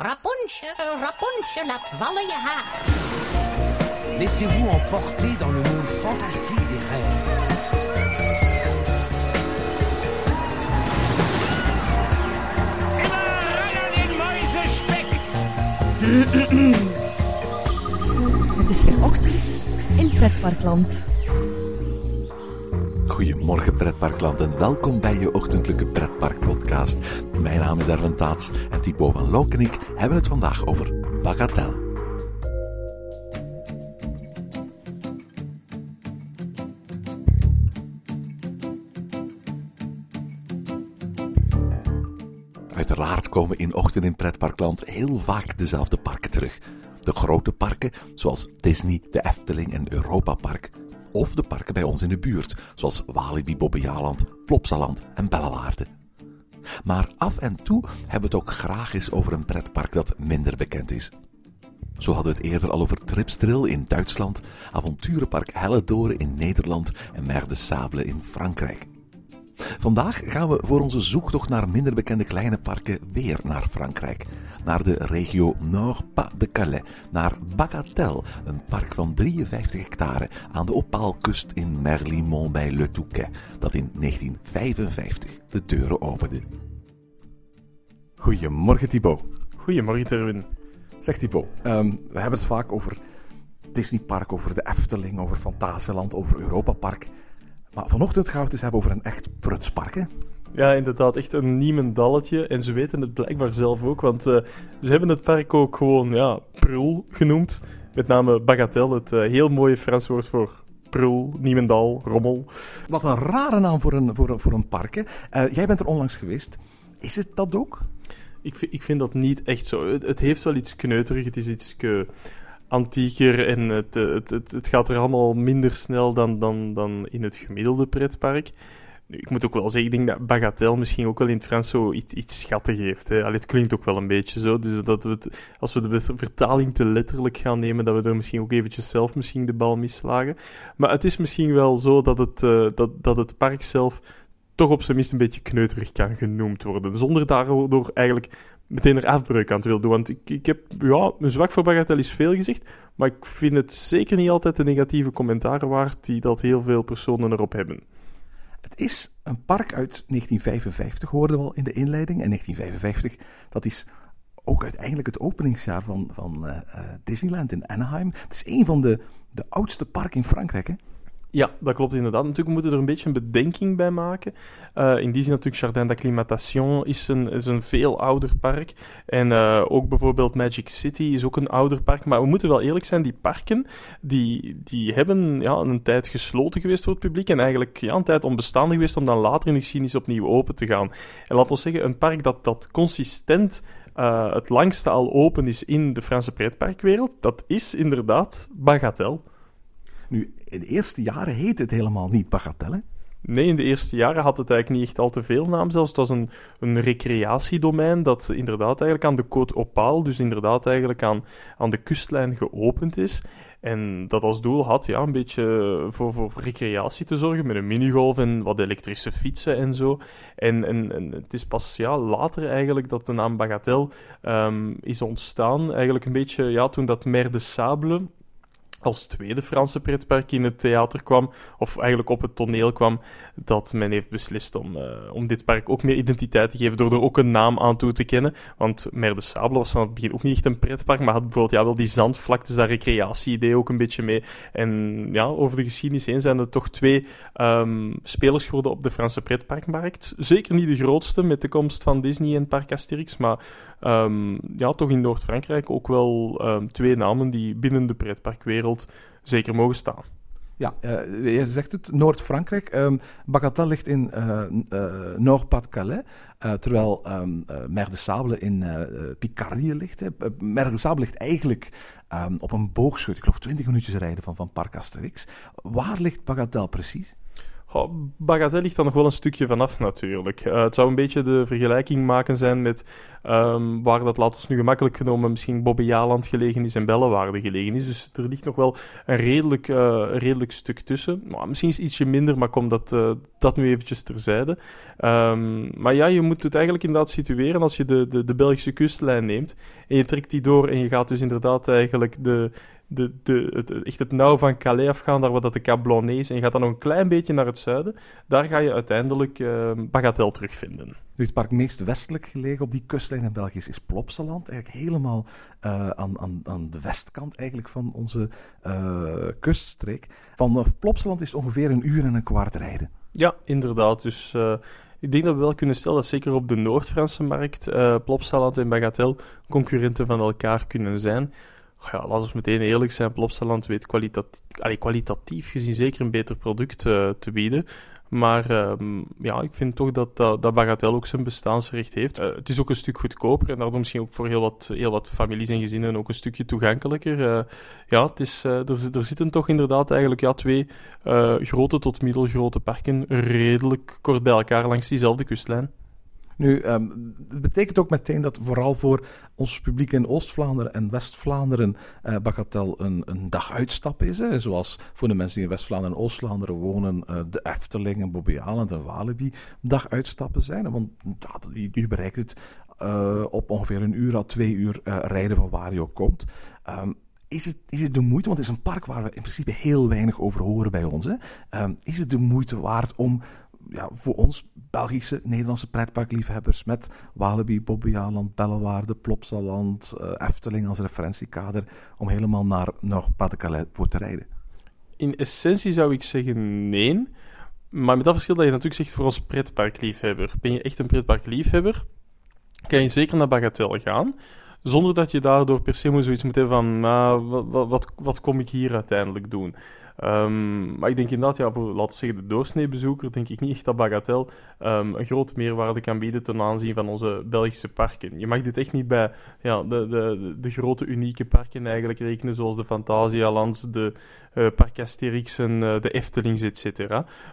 Rapunzel, Rapunzel, laat vallen je haar. Laissez-vous emporter dans le monde fantastique des rêves. Het is weer ochtend in Pretparkland. Goedemorgen pretparkland en welkom bij je ochtendelijke pretparkpodcast. Mijn naam is Erwin Taats en Thibaut van Lonk en ik hebben het vandaag over Bagatelle. Uiteraard komen in Ochtend in Pretparkland heel vaak dezelfde parken terug. De grote parken, zoals Disney, de Efteling en Europa Park. Of de parken bij ons in de buurt, zoals Walibi Bobbejaanland, Plopsaland en Bellewaarde. Maar af en toe hebben we het ook graag eens over een pretpark dat minder bekend is. Zo hadden we het eerder al over Tripstril in Duitsland, Avonturenpark Helledoren in Nederland en Mer de Sable in Frankrijk. Vandaag gaan we voor onze zoektocht naar minder bekende kleine parken weer naar Frankrijk. Naar de regio Nord-Pas-de-Calais, naar Bagatelle, een park van 53 hectare aan de Opaalkust in Merlimont bij Le Touquet, dat in 1955 de deuren opende. Goedemorgen Thibaut. Goedemorgen, Terwin. Zeg Thibaut, ehm, we hebben het vaak over Disneypark, over de Efteling, over Fantasieland, over Europa Park. Maar vanochtend gaan we het eens hebben over een echt prutspark, hè? Ja, inderdaad, echt een niemendalletje. En ze weten het blijkbaar zelf ook, want eh, ze hebben het park ook gewoon, ja, prul genoemd. Met name Bagatelle, het eh, heel mooie Frans woord voor prul, niemendal, rommel. Wat een rare naam voor een, voor een, voor een park, hè? Eh, jij bent er onlangs geweest. Is het dat ook? Ik, vind- ik vind dat niet echt zo. Het, het heeft wel iets kneuterig, het is iets ke- antieker en het, eh, het, het, het gaat er allemaal minder snel dan, dan, dan in het gemiddelde pretpark. Ik moet ook wel zeggen, ik denk dat Bagatelle misschien ook wel in het Frans zo iets, iets schattig heeft. Hè. Het klinkt ook wel een beetje zo. Dus dat we als we de vertaling te letterlijk gaan nemen, dat we er misschien ook eventjes zelf misschien de bal mislagen. Maar het is misschien wel zo dat het, eh, dat, dat het park zelf toch op zijn minst een beetje kneuterig kan genoemd worden. Zonder daardoor eigenlijk meteen er afbreuk aan te willen doen. Want ik, ik heb, ja, een zwak voor Bagatelle is veel gezegd, maar ik vind het zeker niet altijd de negatieve commentaren waard die dat heel veel personen erop hebben. Het is een park uit 1955, hoorden we al in de inleiding. En 1955, dat is ook uiteindelijk het openingsjaar van, van eh, eh, Disneyland in Anaheim. Het is een van de, de oudste parken in Frankrijk, hè? Ja, dat klopt inderdaad. Natuurlijk moeten we er een beetje een bedenking bij maken. Eh, in die zin natuurlijk Jardin d'Acclimatation is een, is een veel ouder park. En eh, ook bijvoorbeeld Magic City is ook een ouder park. Maar we moeten wel eerlijk zijn, die parken die, die hebben ja, een tijd gesloten geweest voor het publiek. En eigenlijk een tijd onbestaande geweest om dan later in de geschiedenis opnieuw open te gaan. En laten we zeggen, een park dat, dat consistent eh, het langste al open is in de Franse pretparkwereld, dat is inderdaad Bagatelle. Nu, in de eerste jaren heette het helemaal niet Bagatelle. Nee, in de eerste jaren had het eigenlijk niet echt al te veel naam zelfs. Het was een, een recreatiedomein dat inderdaad eigenlijk aan de Côte Opale, dus inderdaad eigenlijk aan, aan de kustlijn geopend is. En dat als doel had ja, een beetje voor, voor recreatie te zorgen met een minigolf en wat elektrische fietsen en zo. En, en, en het is pas ja, later eigenlijk dat de naam Bagatelle ehm, is ontstaan. Eigenlijk een beetje ja, toen dat Mer de Sable als tweede Franse pretpark in het theater kwam, of eigenlijk op het toneel kwam, dat men heeft beslist om, eh, om dit park ook meer identiteit te geven door er ook een naam aan toe te kennen. Want Mer de Sable was van het begin ook niet echt een pretpark, maar had bijvoorbeeld ja, wel die zandvlaktes, dat recreatie-idee ook een beetje mee. En ja, over de geschiedenis heen zijn er toch twee ehm, spelers geworden op de Franse pretparkmarkt. Zeker niet de grootste met de komst van Disney en Parc Asterix, maar ehm, ja, toch in Noord-Frankrijk ook wel ehm, twee namen die binnen de pretparkwereld zeker mogen staan. Ja, eh, je zegt het, Noord-Frankrijk. Bagatelle ligt in eh eh, Nord-Pas-de-Calais, eh, terwijl eh, Mer de Sable in Picardie ligt. Hè. Mer de Sable ligt eigenlijk ehm, op een boogschut, ik geloof 20 minuutjes rijden van, van Parc Asterix. Waar ligt Bagatelle precies? Goh, Bagatelle ligt dan nog wel een stukje vanaf natuurlijk. Uh, het zou een beetje de vergelijking maken zijn met um, waar dat, laten we nu gemakkelijk genomen, misschien Bobbejaanland gelegen is en Bellewaarde gelegen is. Dus er ligt nog wel een redelijk, uh, redelijk stuk tussen. Maar misschien is ietsje minder, maar kom dat, uh, dat nu eventjes terzijde. Um, maar ja, je moet het eigenlijk inderdaad situeren als je de, de, de Belgische kustlijn neemt en je trekt die door en je gaat dus inderdaad eigenlijk de de, de, het, echt het nauw van Calais afgaan, daar dat de Cap Blonnet is, en je gaat dan nog een klein beetje naar het zuiden, daar ga je uiteindelijk uh, Bagatelle terugvinden. Het park meest westelijk gelegen op die kustlijn in België is Plopsaland. Eigenlijk helemaal uh, aan, aan, aan de westkant eigenlijk van onze uh, kuststreek. Van Plopsaland is ongeveer een uur en een kwart rijden. Ja, inderdaad. Dus uh, ik denk dat we wel kunnen stellen dat zeker op de Noord-Franse markt Plopsaland en Bagatelle concurrenten van elkaar kunnen zijn ja, laten we meteen eerlijk zijn, Plopsaland weet kwalitatief, allee, kwalitatief gezien zeker een beter product uh, te bieden. Maar um, ja, ik vind toch dat, dat, ook zijn bestaansrecht heeft. Uh, het is ook een stuk goedkoper en daardoor misschien ook voor heel wat, heel wat families en gezinnen ook een stukje toegankelijker. Uh, ja, het is, er, er zitten toch inderdaad eigenlijk ja, twee grote tot middelgrote parken redelijk kort bij elkaar langs diezelfde kustlijn. Nu, um, dat betekent ook meteen dat vooral voor ons publiek in Oost-Vlaanderen en West-Vlaanderen uh, een, een dag uitstap is. Hè. Zoals voor de mensen die in West-Vlaanderen en Oost-Vlaanderen wonen, uh, de Efteling en Bobbejaanland en Walibi dag uitstappen zijn. Want ja, je, bereikt het uh, op ongeveer een uur à twee uur rijden van waar je ook komt. Um, is het, is het de moeite, want het is een park waar we in principe heel weinig over horen bij ons. Hè? Um, is het de moeite waard om ja, voor ons Belgische, Nederlandse pretparkliefhebbers met Walibi, Bobbejaanland, Bellewaarde, Plopsaland, uh, Efteling als referentiekader om helemaal naar, naar Pas-de-Calais voor te rijden? In essentie zou ik zeggen nee. Maar met dat verschil dat je natuurlijk zegt voor ons pretparkliefhebber. Ben je echt een pretparkliefhebber, kan je zeker naar Bagatelle gaan. Zonder dat je daardoor per se zoiets moet hebben van, nou, wat, wat, kom ik hier uiteindelijk doen? Um, maar ik denk inderdaad, ja, voor laten we zeggen de doorsneebezoeker, denk ik niet echt dat Bagatel um, een grote meerwaarde kan bieden ten aanzien van onze Belgische parken. Je mag dit echt niet bij ja, de, de, de grote unieke parken eigenlijk rekenen, zoals de Fantasialands, de uh, Park Asterix en uh, de Eftelings, etc.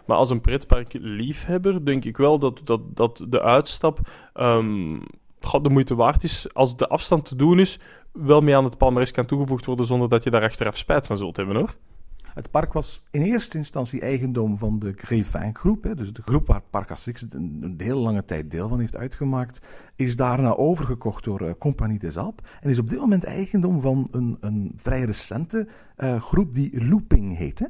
Maar als een pretparkliefhebber denk ik wel dat, dat, dat de uitstap um, de moeite waard is, als de afstand te doen is, wel mee aan het palmares kan toegevoegd worden zonder dat je daar achteraf spijt van zult hebben hoor. Het park was in eerste instantie eigendom van de Grévin groep. Hè, dus de groep waar Park Asterix een, een hele lange tijd deel van heeft uitgemaakt. Is daarna overgekocht door uh, Compagnie des Alpes. En is op dit moment eigendom van een, een vrij recente uh, groep die Looping heet. Hè?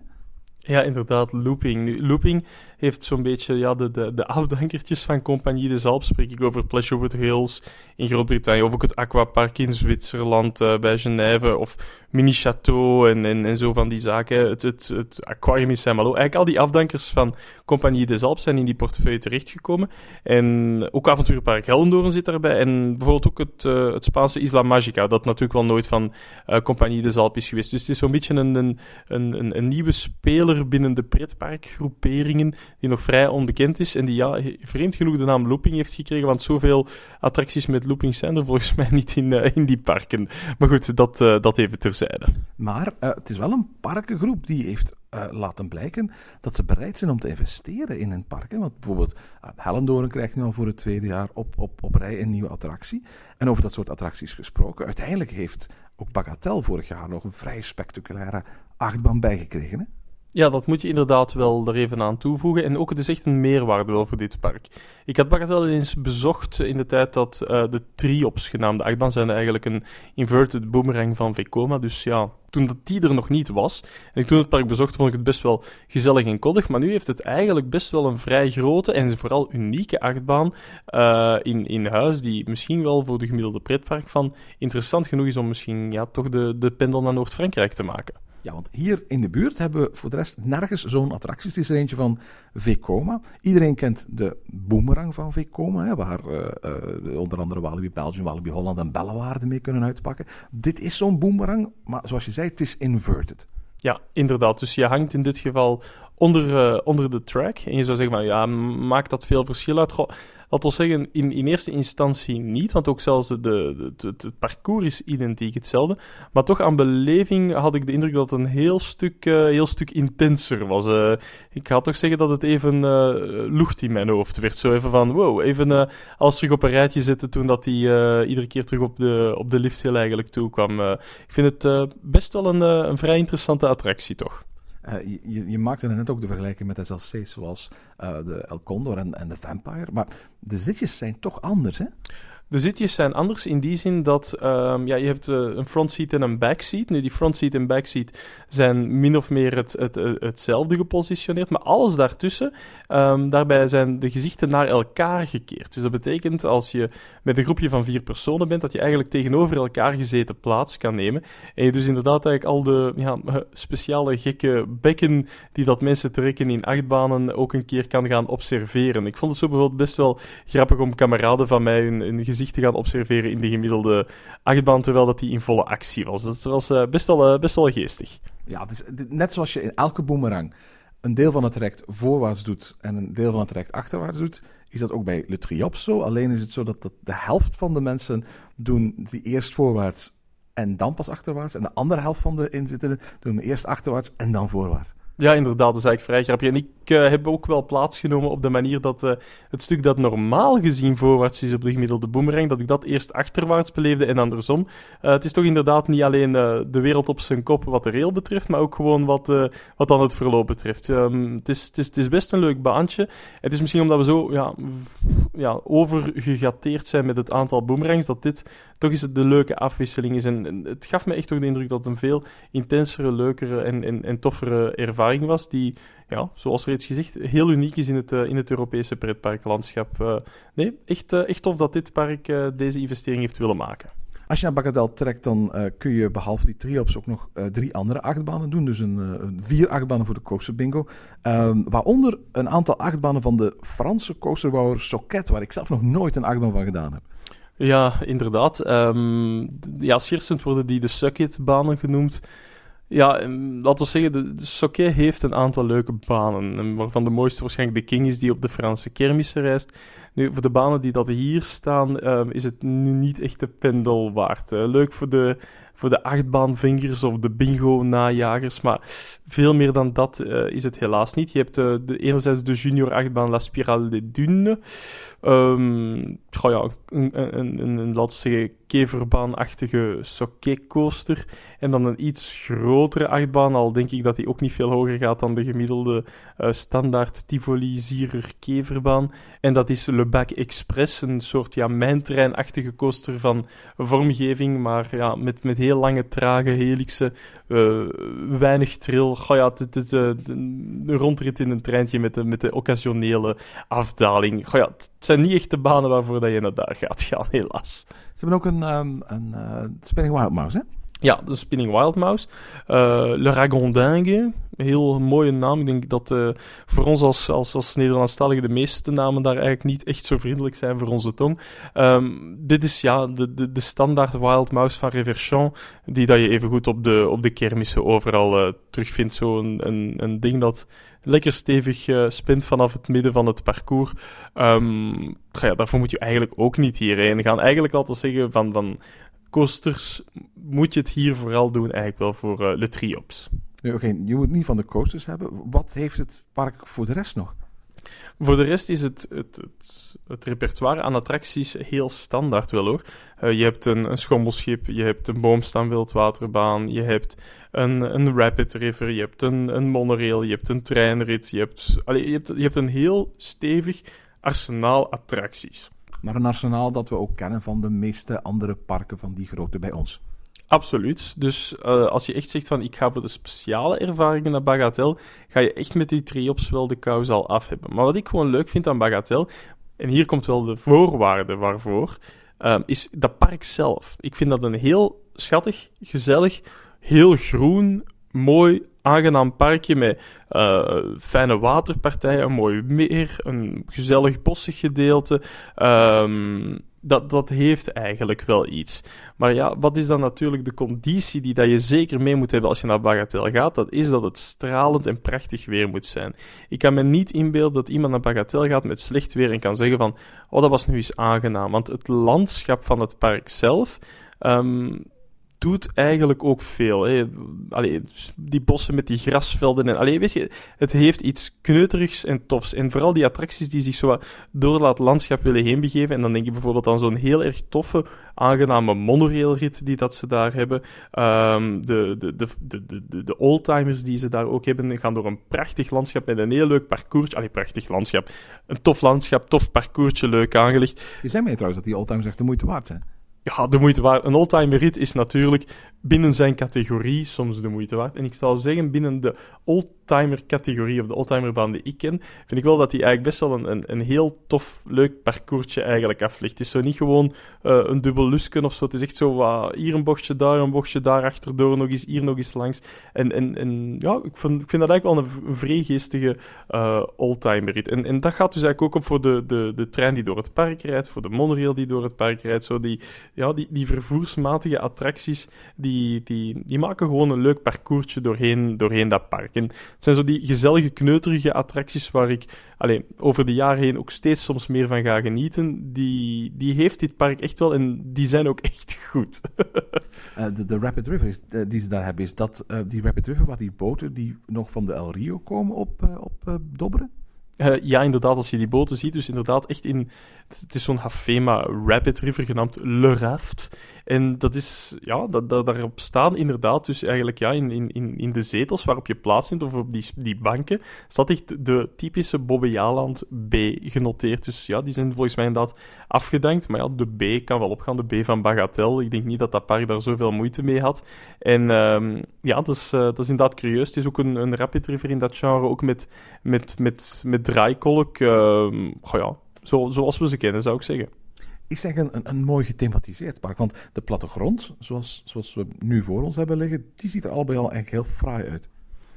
Ja, inderdaad, looping. Looping heeft zo'n beetje ja, de, de, de afdankertjes van Compagnie des Alpes. Spreek ik over Pleasurewood Hills in Groot-Brittannië, of ook het Aquapark in Zwitserland uh, bij Genève, of Mini Chateau en, en, en zo van die zaken. Het, het, het Aquarium in Saint-Malo. Eigenlijk al die afdankers van Compagnie des Alpes zijn in die portefeuille terechtgekomen. En ook Avonturenpark Hellendoorn zit daarbij. En bijvoorbeeld ook het, uh, het Spaanse Isla Magica, dat natuurlijk wel nooit van uh, Compagnie des Alpes is geweest. Dus het is zo'n beetje een, een, een, een nieuwe speler binnen de pretparkgroeperingen die nog vrij onbekend is en die ja, vreemd genoeg de naam Looping heeft gekregen, want zoveel attracties met Looping zijn er volgens mij niet in, uh, in die parken. Maar goed, dat, uh, dat even terzijde. Maar uh, het is wel een parkengroep die heeft laten blijken dat ze bereid zijn om te investeren in een park. Want bijvoorbeeld Hellendoorn krijgt nu al voor het tweede jaar op, op, op rij een nieuwe attractie. En over dat soort attracties gesproken, uiteindelijk heeft ook Bagatelle vorig jaar nog een vrij spectaculaire achtbaan bijgekregen. Ja, dat moet je inderdaad wel er even aan toevoegen. En ook, het is echt een meerwaarde wel voor dit park. Ik had Bagatelle eens bezocht in de tijd dat uh, de Triops genaamde achtbaan zijn eigenlijk een inverted boomerang van Vekoma. Dus ja, toen dat die er nog niet was, en ik toen het park bezocht, vond ik het best wel gezellig en koddig. Maar nu heeft het eigenlijk best wel een vrij grote en vooral unieke achtbaan uh, in, in huis, die misschien wel voor de gemiddelde pretpark van interessant genoeg is om misschien ja, toch de, de pendel naar Noord-Frankrijk te maken. Ja, want hier in de buurt hebben we voor de rest nergens zo'n attractie. Het is er eentje van Vekoma. Iedereen kent de boomerang van Vekoma, hè, waar uh, uh, onder andere Walibi Belgium, Walibi Holland en Bellewaarde mee kunnen uitpakken. Dit is zo'n boomerang, maar zoals je zei, het is inverted. Ja, inderdaad. Dus je hangt in dit geval onder, uh, onder de track. En je zou zeggen, ja, maakt dat veel verschil uit? Laten we zeggen, in, in eerste instantie niet, want ook zelfs de, het, parcours is identiek hetzelfde. Maar toch aan beleving had ik de indruk dat het een heel stuk, uh, heel stuk intenser was. Uh, ik ga toch zeggen dat het even uh, lucht in mijn hoofd werd. Zo even van, wow, even alles terug op een rijtje zetten toen dat hij iedere keer terug op de, op de lift heel eigenlijk toe kwam. ik vind het best wel een, een vrij interessante attractie, toch? Uh, je, je, maakte net ook de vergelijking met SLC's zoals uh, de El Condor en, en de Vampire. Maar de zitjes zijn toch anders, hè? De zitjes zijn anders in die zin dat um, ja, je hebt uh, een frontseat en een backseat. Nu, die frontseat en backseat zijn min of meer het, het, hetzelfde gepositioneerd, maar alles daartussen, um, daarbij zijn de gezichten naar elkaar gekeerd. Dus dat betekent als je met een groepje van vier personen bent, dat je eigenlijk tegenover elkaar gezeten plaats kan nemen. En je dus inderdaad eigenlijk al de ja, speciale gekke bekken die dat mensen trekken in achtbanen ook een keer kan gaan observeren. Ik vond het zo bijvoorbeeld best wel grappig om kameraden van mij hun, hun gezicht te gaan observeren in de gemiddelde achtbaan, terwijl dat die in volle actie was. Dat was uh, best, wel, uh, best wel geestig. Ja, net zoals je in elke boomerang een deel van het traject voorwaarts doet en een deel van het traject achterwaarts doet, is dat ook bij Le Triops zo. Alleen is het zo dat de helft van de mensen doen die eerst voorwaarts en dan pas achterwaarts. En de andere helft van de inzittenden doen eerst achterwaarts en dan voorwaarts. Ja, inderdaad, dat is eigenlijk vrij grappig. En ik uh, heb ook wel plaatsgenomen op de manier dat uh, het stuk dat normaal gezien voorwaarts is op de gemiddelde boomerang, dat ik dat eerst achterwaarts beleefde en andersom. Uh, het is toch inderdaad niet alleen de wereld op zijn kop wat de rail betreft, maar ook gewoon wat, wat dan het verloop betreft. Um, het, is, het, is, het is best een leuk baantje. Het is misschien omdat we zo ja, ja, overgegateerd zijn met het aantal boomerangs, dat dit toch eens de leuke afwisseling is. En, en, het gaf me echt toch de indruk dat het een veel intensere, leukere en, en, en toffere ervaring was, die ja, zoals reeds gezegd, heel uniek is in het, uh, in het Europese pretparklandschap. Uh, nee, echt, uh, echt tof dat dit park deze investering heeft willen maken. Als je naar Bagatelle trekt, dan kun je behalve die triops ook nog drie andere achtbanen doen. Dus een, vier achtbanen voor de coaster bingo. Ehm, waaronder een aantal achtbanen van de Franse coasterbouwer Socket, waar ik zelf nog nooit een achtbaan van gedaan heb. Ja, inderdaad. Um, ja, worden die de Sucket-banen genoemd. Ja, laten we zeggen, de, de heeft een aantal leuke banen. Waarvan de mooiste waarschijnlijk de King is die op de Franse kermissen reist. Nu, voor de banen die dat hier staan, um, is het nu niet echt de pendel waard. leuk voor de voor de achtbaanvingers of de bingo-najagers. Maar veel meer dan dat uh, is het helaas niet. Je hebt uh, de, enerzijds de junior achtbaan La Spirale des Dunes. Um, ja, een, een, een, laten we zeggen, keverbaanachtige socket-coaster. En dan een iets grotere achtbaan, al denk ik dat die ook niet veel hoger gaat dan de gemiddelde uh, standaard Tivoli-Zierer keverbaan. En dat is Le Bac Express, een soort ja, mijntreinachtige coaster van vormgeving, maar ja, met, met heel lange, trage helixen, uh, weinig tril. Goh ja, het is een rondrit in een treintje met de, met de occasionele afdaling. Goh ja, het zijn niet echt de banen waarvoor dat je naar daar gaat gaan, helaas. Ze hebben ook een, um, een uh, Spinning Wild Mouse, hè? Ja, de Spinning Wild Mouse. Uh, Le Ragondingue. Heel mooie naam. Ik denk dat uh, voor ons als, als, als Nederlandstaligen de meeste namen daar eigenlijk niet echt zo vriendelijk zijn voor onze tong. Um, dit is ja de, de, de standaard Wild Mouse van Reverchon, die dat je even goed op de, op de kermissen overal uh, terugvindt. Zo'n een, een ding dat lekker stevig spint vanaf het midden van het parcours. Um, ja, daarvoor moet je eigenlijk ook niet hierheen gaan. Eigenlijk altijd zeggen van... van coasters moet je het hier vooral doen, eigenlijk wel voor uh, Le Triops. Nee, Oké, je moet niet van de coasters hebben. Wat heeft het park voor de rest nog? Voor de rest is het, het, het, het repertoire aan attracties heel standaard wel hoor. Uh, je hebt een, een, schommelschip, je hebt een boomstamwildwaterbaan, je hebt een, een rapid river, je hebt een, een monorail, je hebt een treinrit, je hebt, allez, je, hebt, je hebt een heel stevig arsenaal attracties maar een arsenaal dat we ook kennen van de meeste andere parken van die grootte bij ons. Absoluut. Dus uh, als je echt zegt van ik ga voor de speciale ervaringen naar Bagatelle, ga je echt met die triops wel de kous al af hebben. Maar wat ik gewoon leuk vind aan Bagatelle, en hier komt wel de voorwaarde waarvoor, uh, is dat park zelf. Ik vind dat een heel schattig, gezellig, heel groen, mooi, aangenaam parkje met uh, fijne waterpartijen, een mooi meer, een gezellig bossig gedeelte. Um, dat, dat heeft eigenlijk wel iets. Maar ja, wat is dan natuurlijk de conditie die dat je zeker mee moet hebben als je naar Bagatelle gaat? Dat is dat het stralend en prachtig weer moet zijn. Ik kan me niet inbeelden dat iemand naar Bagatelle gaat met slecht weer en kan zeggen van, oh, dat was nu eens aangenaam. Want het landschap van het park zelf... ehm, doet eigenlijk ook veel. Hè. Die bossen met die grasvelden. En, allee, weet je, het heeft iets kneuterigs en tofs. En vooral die attracties die zich zo door dat landschap willen heen begeven. En dan denk je bijvoorbeeld aan zo'n heel erg toffe, aangename monorailrit die dat ze daar hebben. Ehm, de, de, de, de, de, de oldtimers die ze daar ook hebben, gaan door een prachtig landschap met een heel leuk parcours. Allee, prachtig landschap. Een tof landschap, tof parcoursje, leuk aangelegd. Je zei mij trouwens dat die oldtimers echt de moeite waard zijn. Ja, de moeite waard. Een oldtimer rit is natuurlijk binnen zijn categorie soms de moeite waard. En ik zou zeggen, binnen de oldtimer-categorie, of de oldtimerbaan die ik ken, vind ik wel dat hij eigenlijk best wel een, een, een heel tof, leuk parcoursje eigenlijk aflegt. Het is zo niet gewoon uh, een dubbel lusken of zo. Het is echt zo uh, hier een bochtje, daar een bochtje, daar achterdoor, nog eens hier, nog eens langs. En, en, en ja, ik vind, ik vind dat eigenlijk wel een, een vrij geestige uh, oldtimer-rit. En, en dat gaat dus eigenlijk ook op voor de, de, de trein die door het park rijdt, voor de monorail die door het park rijdt. Zo die, ja, die, die vervoersmatige attracties, die, die, die maken gewoon een leuk parcoursje doorheen, doorheen dat park. En het zijn zo die gezellige, kneuterige attracties waar ik alleen, over de jaren heen ook steeds soms meer van ga genieten. Die, die heeft dit park echt wel en die zijn ook echt goed. uh, de, de, Rapid River is, uh, die ze daar hebben, is dat uh, die Rapid River waar die boten die nog van de El Rio komen op, op dobberen? Uh, ja, inderdaad, als je die boten ziet, dus inderdaad echt in... Het is zo'n Hafema Rapid River genaamd Le Raft. En dat is, ja, dat, daarop staan inderdaad, dus eigenlijk ja, in, in, in de zetels waarop je plaatsneemt, of op die, die banken, staat echt de typische Bobbejaanland B genoteerd. Dus ja, die zijn volgens mij inderdaad afgedankt. Maar ja, de B kan wel opgaan, de B van Bagatelle. Ik denk niet dat dat park daar zoveel moeite mee had. En um, ja, dat is, uh, dat is inderdaad curieus. Het is ook een, een Rapid River in dat genre, ook met, met, met, met draaikolk. Uh, ja, zo, zoals we ze kennen, zou ik zeggen. Ik zeg een, een, mooi gethematiseerd park. Want de plattegrond, zoals, zoals we nu voor ons hebben liggen, die ziet er al bij al echt heel fraai uit.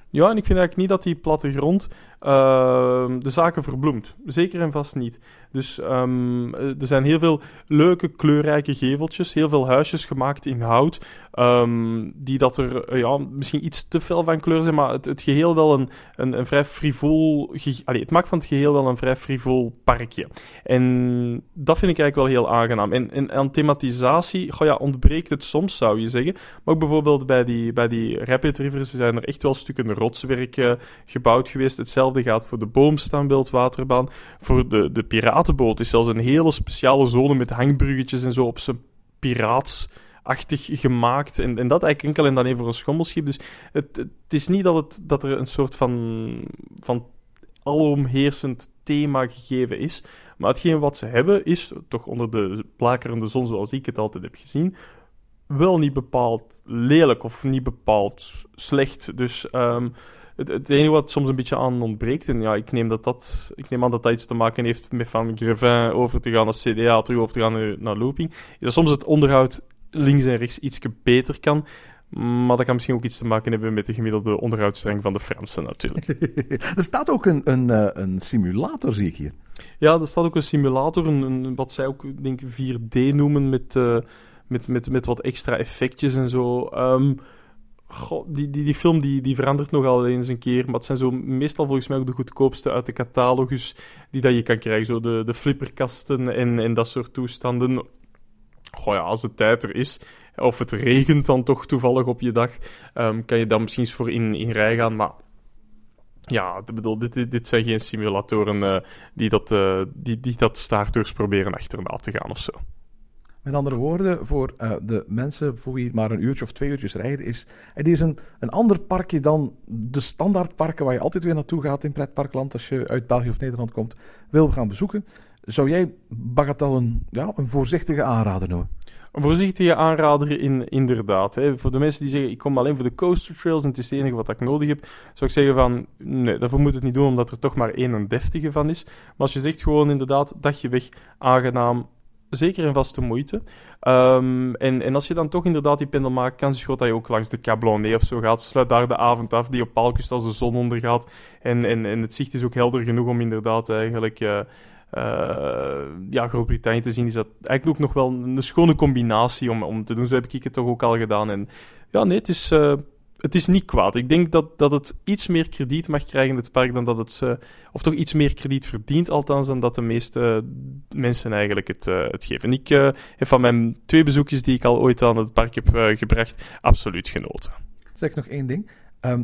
Ja, en ik vind eigenlijk niet dat die plattegrond uh, de zaken verbloemt. Zeker en vast niet. Dus um, er zijn heel veel leuke, kleurrijke geveltjes. Heel veel huisjes gemaakt in hout. Um, die dat er uh, ja, misschien iets te fel van kleur zijn. Maar het, het geheel wel een, een, een vrij frivol... Allee, het maakt van het geheel wel een vrij frivol parkje. En dat vind ik eigenlijk wel heel aangenaam. En, en aan thematisatie ja, ontbreekt het soms, zou je zeggen. Maar ook bijvoorbeeld bij die, bij die Rapid Rivers zijn er echt wel stukken rotswerk uh, gebouwd geweest. Hetzelfde gaat voor de boomstaanbeeldwaterbaan. Voor de, de piratenboot is zelfs een hele speciale zone met hangbruggetjes en zo op zijn piraatsachtig gemaakt. En, en dat eigenlijk enkel en dan even voor een schommelschip. Dus het, het is niet dat, het, dat er een soort van, van alomheersend thema gegeven is. Maar hetgeen wat ze hebben is, toch onder de blakerende zon zoals ik het altijd heb gezien, wel niet bepaald lelijk of niet bepaald slecht. Dus um, het, het, enige wat soms een beetje aan ontbreekt, en ja, ik neem, dat dat, ik neem aan dat dat iets te maken heeft met van Grevin over te gaan naar CDA, terug over te gaan naar, naar looping, is dat soms het onderhoud links en rechts iets beter kan. Maar dat kan misschien ook iets te maken hebben met de gemiddelde onderhoudsstreng van de Fransen natuurlijk. er staat ook een, een, een simulator, zie ik hier. Ja, er staat ook een simulator, een, een wat zij ook denk 4D noemen met... Uh, met, met, met wat extra effectjes en zo. Um, die, die, die film die, die verandert nogal eens een keer. Maar het zijn zo meestal volgens mij ook de goedkoopste uit de catalogus die dat je kan krijgen. Zo de, de flipperkasten en, en dat soort toestanden. Goh ja, als de tijd er is, of het regent dan toch toevallig op je dag, um, kan je dan misschien eens voor in, in rij gaan. Maar ja, bedoel, dit, dit zijn geen simulatoren uh, die, dat, uh, die, die dat proberen achterna te gaan of zo. Met andere woorden, voor uh, de mensen voor wie het maar een uurtje of twee uurtjes rijden is, het is een, een ander parkje dan de standaardparken waar je altijd weer naartoe gaat in pretparkland als je uit België of Nederland komt, wil gaan bezoeken. Zou jij Bagatelle een, ja, een voorzichtige aanrader noemen? Een voorzichtige aanrader, in, inderdaad. Hè. Voor de mensen die zeggen, ik kom alleen voor de coaster trails en het is het enige wat ik nodig heb, zou ik zeggen van, nee, daarvoor moet het niet doen, omdat er toch maar één en deftige van is. Maar als je zegt gewoon inderdaad, dagje weg, aangenaam, zeker en vaste moeite. Um, en, en als je dan toch inderdaad die pendel maakt, is groot dat je ook langs de Cablonnet of zo gaat. Sluit daar de avond af, die op paalkust als de zon ondergaat. En, en, en het zicht is ook helder genoeg om inderdaad eigenlijk... Uh, eh, ja, Groot-Brittannië te zien, is dat eigenlijk ook nog wel een schone combinatie om, om te doen. Zo heb ik het toch ook al gedaan. En ja, nee, het is, eh, het is niet kwaad. Ik denk dat, dat het iets meer krediet mag krijgen het park dan dat het... eh, of toch iets meer krediet verdient, althans, dan dat de meeste mensen eigenlijk het, eh, het geven. Ik eh, heb van mijn twee bezoekjes die ik al ooit aan het park heb gebracht, absoluut genoten. Zeg nog één ding. Ehm,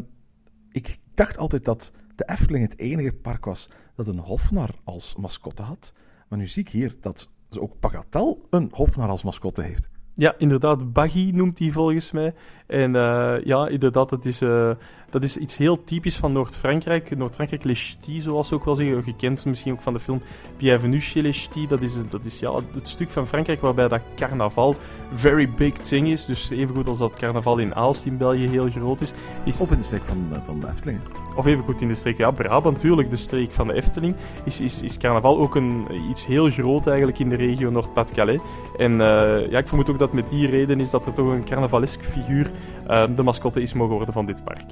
ik dacht altijd dat de Efteling het enige park was dat een hofnar als mascotte had. Maar nu zie ik hier dat ze ook Pagatel een hofnar als mascotte heeft. Ja, inderdaad, Baggy noemt hij volgens mij. En eh, ja, inderdaad, dat is, eh, dat is iets heel typisch van Noord-Frankrijk. Noord-Frankrijk, Les Ch'tis, zoals ze ook wel zeggen. Gekend misschien ook van de film Bienvenue chez les Ch'tis. Dat is, dat is ja, het stuk van Frankrijk waarbij dat carnaval very big thing is. Dus evengoed als dat carnaval in Aalst in België heel groot is. is Of in de streek van, eh, van de Efteling. of even goed in de streek, ja, Brabant natuurlijk, de streek van de Efteling, is, is, is carnaval ook een, iets heel groot eigenlijk in de regio Noord-Pas-de-Calais. En eh, ja, ik vermoed ook dat met die reden is dat er toch een carnavalesk figuur eh, de mascotte is mogen worden van dit park.